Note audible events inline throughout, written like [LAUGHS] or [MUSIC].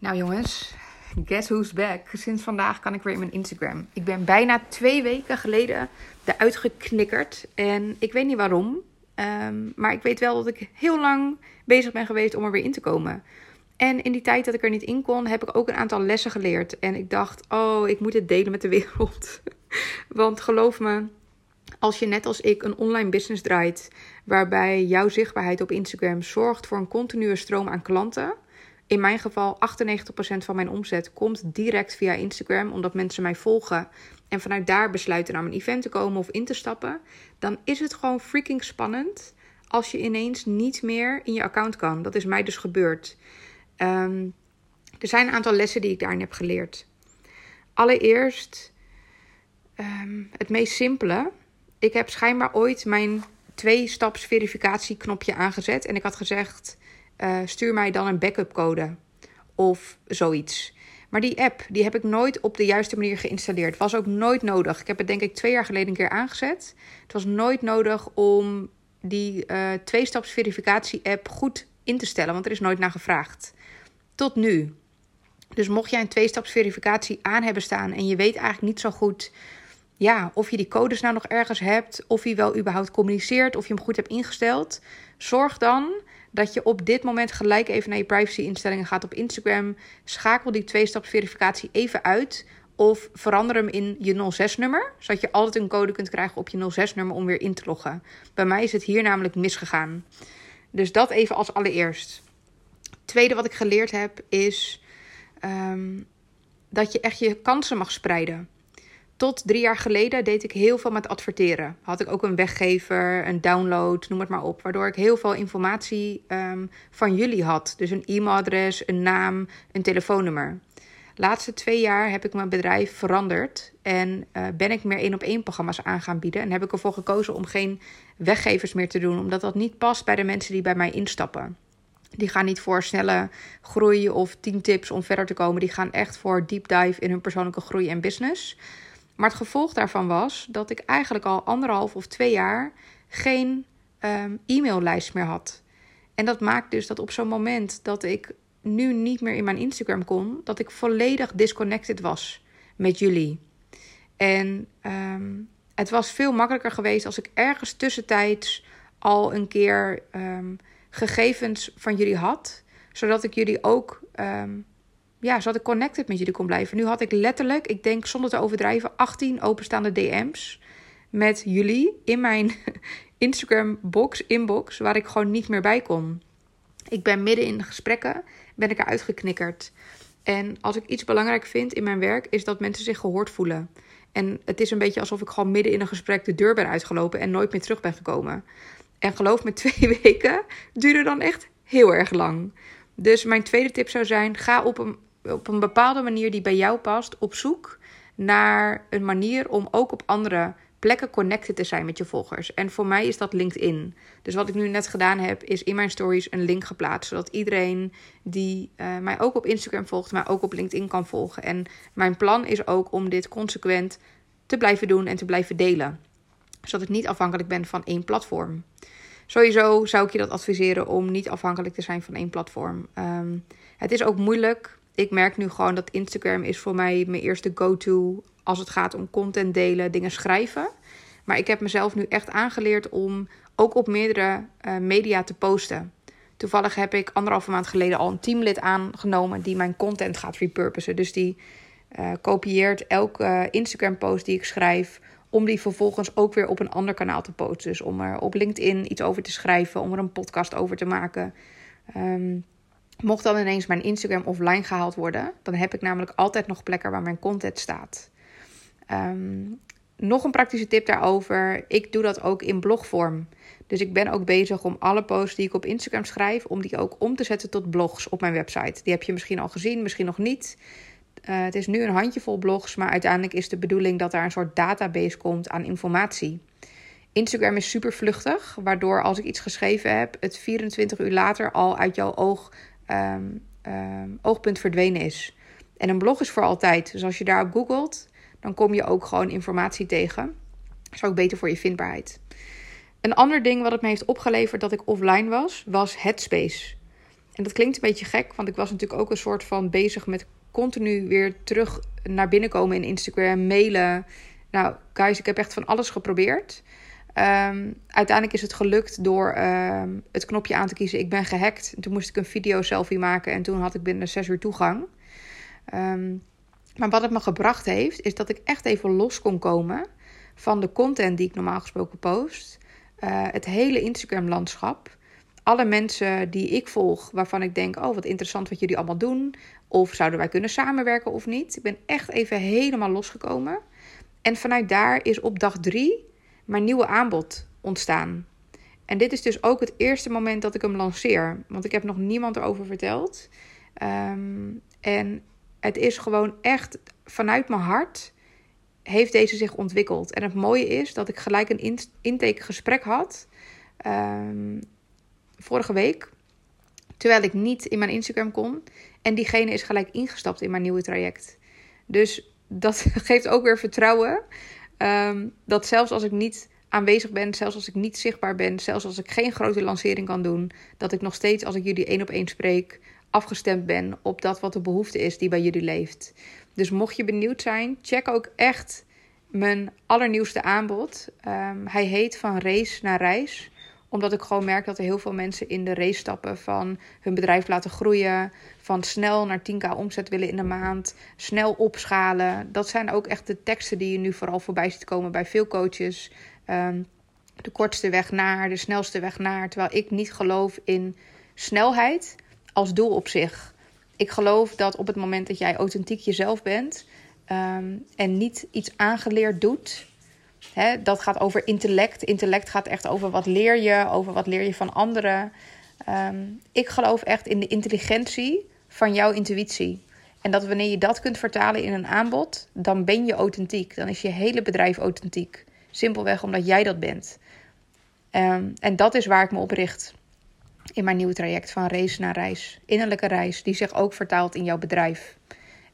Nou jongens, guess who's back? Sinds vandaag kan ik weer in mijn Instagram. Ik ben bijna twee weken geleden eruit geknikkerd. En ik weet niet waarom. Ehm, maar ik weet wel dat ik heel lang bezig ben geweest om er weer in te komen. En in die tijd dat ik er niet in kon, heb ik ook een aantal lessen geleerd. En ik dacht, oh, ik moet het delen met de wereld. [LAUGHS] Want geloof me, als je net als ik een online business draait, waarbij jouw zichtbaarheid op Instagram zorgt voor een continue stroom aan klanten in mijn geval 98% van mijn omzet komt direct via Instagram, omdat mensen mij volgen en vanuit daar besluiten naar mijn event te komen of in te stappen, dan is het gewoon freaking spannend als je ineens niet meer in je account kan. Dat is mij dus gebeurd. Ehm, er zijn een aantal lessen die ik daarin heb geleerd. Allereerst, ehm, het meest simpele. Ik heb schijnbaar ooit mijn twee-staps verificatieknopje aangezet en ik had gezegd uh, stuur mij dan een backup code of zoiets. Maar die app, die heb ik nooit op de juiste manier geïnstalleerd. Was ook nooit nodig. Ik heb het denk ik twee jaar geleden een keer aangezet. Het was nooit nodig om die uh, twee-staps verificatie app goed in te stellen, want er is nooit naar gevraagd. Tot nu. Dus mocht jij een twee-staps verificatie aan hebben staan en je weet eigenlijk niet zo goed ja, of je die codes nou nog ergens hebt, of je wel überhaupt communiceert, of je hem goed hebt ingesteld, zorg dan dat je op dit moment gelijk even naar je privacy-instellingen gaat op Instagram. Schakel die twee-staps-verificatie even uit. Of verander hem in je 06-nummer, zodat je altijd een code kunt krijgen op je 06-nummer om weer in te loggen. Bij mij is het hier namelijk misgegaan. Dus dat even als allereerst. Tweede wat ik geleerd heb is um, dat je echt je kansen mag spreiden. Tot drie jaar geleden deed ik heel veel met adverteren. Had ik ook een weggever, een download, noem het maar op. Waardoor ik heel veel informatie um, van jullie had. Dus een e-mailadres, een naam, een telefoonnummer. Laatste twee jaar heb ik mijn bedrijf veranderd. En uh, ben ik meer één op één programma's aan gaan bieden. En heb ik ervoor gekozen om geen weggevers meer te doen. Omdat dat niet past bij de mensen die bij mij instappen. Die gaan niet voor snelle groei of 10 tips om verder te komen. Die gaan echt voor deep dive in hun persoonlijke groei en business. Maar het gevolg daarvan was dat ik eigenlijk al anderhalf of twee jaar geen um, e-maillijst meer had. En dat maakt dus dat op zo'n moment dat ik nu niet meer in mijn Instagram kon, dat ik volledig disconnected was met jullie. En um, het was veel makkelijker geweest als ik ergens tussentijds al een keer um, gegevens van jullie had, zodat ik jullie ook ja, zodat ik connected met jullie kon blijven. Nu had ik letterlijk, ik denk zonder te overdrijven, 18 openstaande DM's met jullie in mijn [LAUGHS] Instagram box, inbox, waar ik gewoon niet meer bij kon. Ik ben midden in gesprekken, ben ik eruit geknikkerd. En als ik iets belangrijk vind in mijn werk, is dat mensen zich gehoord voelen. En het is een beetje alsof ik gewoon midden in een gesprek de deur ben uitgelopen en nooit meer terug ben gekomen. En geloof me, [LAUGHS] twee weken duurde dan echt heel erg lang. Dus mijn tweede tip zou zijn: ga op een op een bepaalde manier die bij jou past op zoek naar een manier om ook op andere plekken connected te zijn met je volgers. En voor mij is dat LinkedIn. Dus wat ik nu net gedaan heb, is in mijn stories een link geplaatst. Zodat iedereen die uh, mij ook op Instagram volgt, mij ook op LinkedIn kan volgen. En mijn plan is ook om dit consequent te blijven doen en te blijven delen. Zodat ik niet afhankelijk ben van één platform. Sowieso zou ik je dat adviseren om niet afhankelijk te zijn van één platform. Um, het is ook moeilijk ik merk nu gewoon dat Instagram is voor mij mijn eerste go-to als het gaat om content delen, dingen schrijven. Maar ik heb mezelf nu echt aangeleerd om ook op meerdere uh, media te posten. Toevallig heb ik anderhalve maand geleden al een teamlid aangenomen die mijn content gaat repurposen. Dus die uh, kopieert elke Instagram-post die ik schrijf, om die vervolgens ook weer op een ander kanaal te posten. Dus om er op LinkedIn iets over te schrijven, om er een podcast over te maken. Um, Mocht dan ineens mijn Instagram offline gehaald worden, dan heb ik namelijk altijd nog plekken waar mijn content staat. Um, nog een praktische tip daarover. Ik doe dat ook in blogvorm. Dus ik ben ook bezig om alle posts die ik op Instagram schrijf, om die ook om te zetten tot blogs op mijn website. Die heb je misschien al gezien, misschien nog niet. Uh, het is nu een handjevol blogs, maar uiteindelijk is de bedoeling dat daar een soort database komt aan informatie. Instagram is super vluchtig, waardoor als ik iets geschreven heb, het 24 uur later al uit jouw oog um, um, oogpunt verdwenen is. En een blog is voor altijd. Dus als je daarop googelt, dan kom je ook gewoon informatie tegen. Dat is ook beter voor je vindbaarheid. Een ander ding wat het me heeft opgeleverd dat ik offline was, was Headspace. En dat klinkt een beetje gek, want ik was natuurlijk ook een soort van bezig met continu weer terug naar binnen komen in Instagram, mailen. Nou, guys, ik heb echt van alles geprobeerd. Um, uiteindelijk is het gelukt door ehm, het knopje aan te kiezen. Ik ben gehackt. toen moest ik een video selfie maken en toen had ik binnen zes uur toegang. Um, maar wat het me gebracht heeft, is dat ik echt even los kon komen van de content die ik normaal gesproken post. Uh, het hele Instagram-landschap. Alle mensen die ik volg, waarvan ik denk: oh, wat interessant wat jullie allemaal doen. Of zouden wij kunnen samenwerken of niet? Ik ben echt even helemaal losgekomen. En vanuit daar is op dag drie mijn nieuwe aanbod ontstaan. En dit is dus ook het eerste moment dat ik hem lanceer. Want ik heb nog niemand erover verteld. Um, en het is gewoon echt vanuit mijn hart heeft deze zich ontwikkeld. En het mooie is dat ik gelijk een intakegesprek had um, vorige week. Terwijl ik niet in mijn Instagram kon. En diegene is gelijk ingestapt in mijn nieuwe traject. Dus dat [LAUGHS] geeft ook weer vertrouwen. Um, dat zelfs als ik niet aanwezig ben, zelfs als ik niet zichtbaar ben, zelfs als ik geen grote lancering kan doen, dat ik nog steeds, als ik jullie één op één spreek, afgestemd ben op dat wat de behoefte is die bij jullie leeft. Dus mocht je benieuwd zijn, check ook echt mijn allernieuwste aanbod. Um, hij heet Van Race naar Reis omdat ik gewoon merk dat er heel veel mensen in de race stappen van hun bedrijf laten groeien. Van snel naar 10k omzet willen in de maand. Snel opschalen. Dat zijn ook echt de teksten die je nu vooral voorbij ziet komen bij veel coaches. Um, de kortste weg naar, de snelste weg naar. Terwijl ik niet geloof in snelheid als doel op zich. Ik geloof dat op het moment dat jij authentiek jezelf bent um, en niet iets aangeleerd doet, dat gaat over intellect. Intellect gaat echt over wat leer je, over wat leer je van anderen. Um, ik geloof echt in de intelligentie van jouw intuïtie. En dat wanneer je dat kunt vertalen in een aanbod, dan ben je authentiek. Dan is je hele bedrijf authentiek. Simpelweg omdat jij dat bent. Um, en dat is waar ik me op richt in mijn nieuwe traject van race naar reis. Innerlijke reis, die zich ook vertaalt in jouw bedrijf.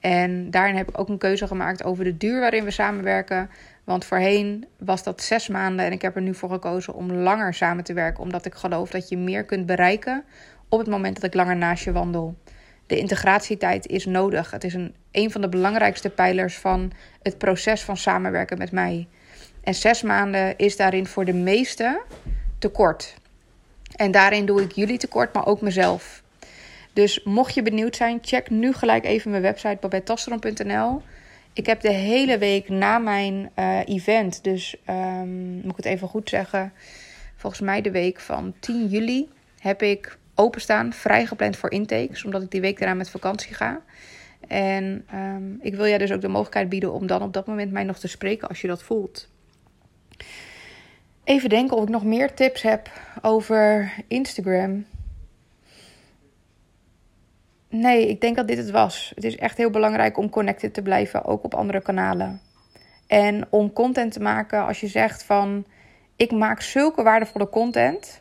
En daarin heb ik ook een keuze gemaakt over de duur waarin we samenwerken. Want voorheen was dat zes maanden en ik heb er nu voor gekozen om langer samen te werken. Omdat ik geloof dat je meer kunt bereiken op het moment dat ik langer naast je wandel. De integratietijd is nodig. Het is een, een van de belangrijkste pijlers van het proces van samenwerken met mij. En zes maanden is daarin voor de meesten te kort. En daarin doe ik jullie tekort, maar ook mezelf. Dus mocht je benieuwd zijn, check nu gelijk even mijn website babetteastron.nl. Ik heb de hele week na mijn uh, event, dus um, moet ik het even goed zeggen, volgens mij de week van 10 juli, heb ik openstaan, vrijgepland voor intakes, omdat ik die week daarna met vakantie ga. En um, ik wil jij dus ook de mogelijkheid bieden om dan op dat moment mij nog te spreken als je dat voelt. Even denken of ik nog meer tips heb over Instagram. Nee, ik denk dat dit het was. Het is echt heel belangrijk om connected te blijven, ook op andere kanalen. En om content te maken als je zegt van ik maak zulke waardevolle content.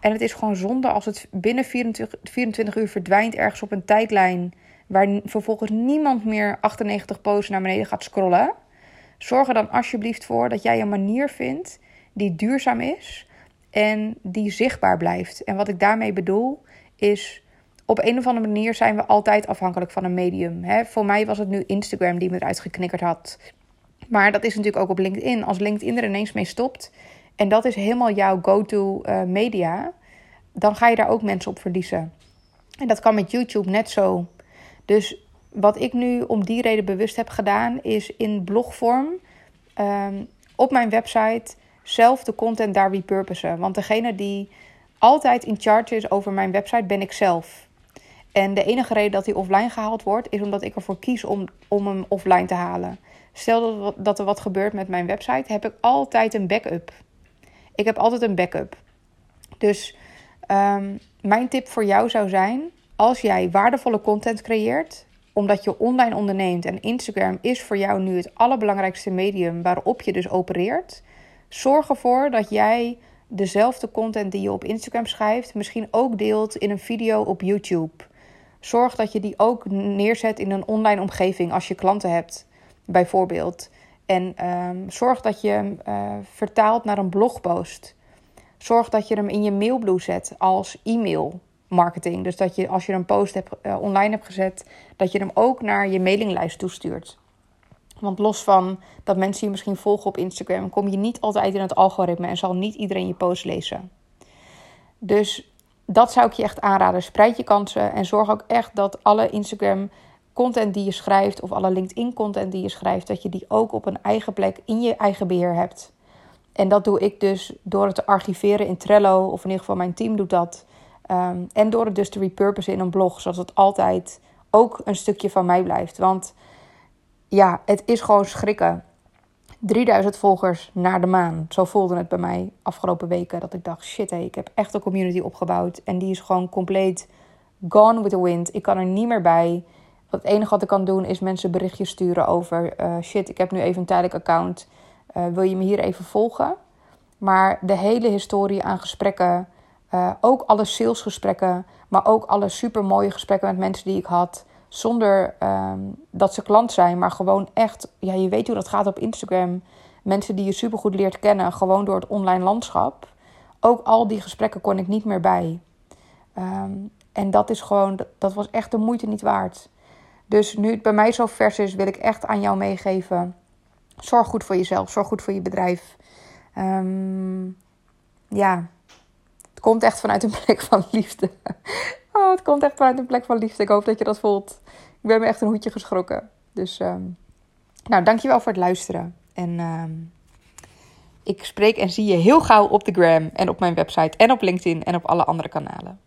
En het is gewoon zonde als het binnen 24, 24 uur verdwijnt ergens op een tijdlijn. Waar vervolgens niemand meer 98 posts naar beneden gaat scrollen. Zorg er dan alsjeblieft voor dat jij een manier vindt die duurzaam is en die zichtbaar blijft. En wat ik daarmee bedoel is op een of andere manier zijn we altijd afhankelijk van een medium. Hè? Voor mij was het nu Instagram die me eruit geknikkerd had. Maar dat is natuurlijk ook op LinkedIn. Als LinkedIn er ineens mee stopt en dat is helemaal jouw go-to uh, media, dan ga je daar ook mensen op verliezen. En dat kan met YouTube net zo. Dus wat ik nu om die reden bewust heb gedaan, is in blogvorm um, op mijn website zelf de content daar repurposen. Want degene die altijd in charge is over mijn website ben ik zelf. En de enige reden dat hij offline gehaald wordt, is omdat ik ervoor kies om, om hem offline te halen. Stel dat, er wat gebeurt met mijn website, heb ik altijd een backup. Ik heb altijd een backup. Dus um, mijn tip voor jou zou zijn: als jij waardevolle content creëert, omdat je online onderneemt en Instagram is voor jou nu het allerbelangrijkste medium waarop je dus opereert, zorg ervoor dat jij dezelfde content die je op Instagram schrijft, misschien ook deelt in een video op YouTube. Zorg dat je die ook neerzet in een online omgeving als je klanten hebt, bijvoorbeeld. En um, zorg dat je hem uh, vertaalt naar een blogpost. Zorg dat je hem in je mailblue zet als e-mail. marketing. Dus dat je als je een post hebt, uh, online hebt gezet, dat je hem ook naar je mailinglijst toestuurt. Want los van dat mensen je misschien volgen op Instagram, kom je niet altijd in het algoritme en zal niet iedereen je post lezen. Dus dat zou ik je echt aanraden. Spreid je kansen en zorg ook echt dat alle Instagram content die je schrijft of alle LinkedIn content die je schrijft, dat je die ook op een eigen plek in je eigen beheer hebt. En dat doe ik dus door het te archiveren in Trello, of in ieder geval mijn team doet dat. Ehm, en door het dus te repurposen in een blog, zodat het altijd ook een stukje van mij blijft. Want ja, het is gewoon schrikken. 3000 volgers naar de maan. Zo voelde het bij mij afgelopen weken. Dat ik dacht, shit ik heb echt een community opgebouwd. En die is gewoon compleet gone with the wind. Ik kan er niet meer bij. Het enige wat ik kan doen is mensen berichtjes sturen over... Uh, shit, ik heb nu even een tijdelijk account. Uh, wil je me hier even volgen? Maar de hele historie aan gesprekken... Uh, ook alle salesgesprekken... maar ook alle supermooie gesprekken met mensen die ik had zonder ehm, dat ze klant zijn, maar gewoon echt, ja, je weet hoe dat gaat op Instagram. Mensen die je supergoed leert kennen, gewoon door het online landschap. Ook al die gesprekken kon ik niet meer bij. Ehm, en dat is gewoon, dat was echt de moeite niet waard. Dus nu het bij mij zo vers is, wil ik echt aan jou meegeven. Zorg goed voor jezelf, zorg goed voor je bedrijf. Um, ja, het komt echt vanuit een [LAUGHS] plek van liefde. Het komt echt vanuit een plek van liefde. Ik hoop dat je dat voelt. Ik ben me echt een hoedje geschrokken. Dus, um, nou, dankjewel voor het luisteren. En um, ik spreek en zie je heel gauw op de gram en op mijn website en op LinkedIn en op alle andere kanalen.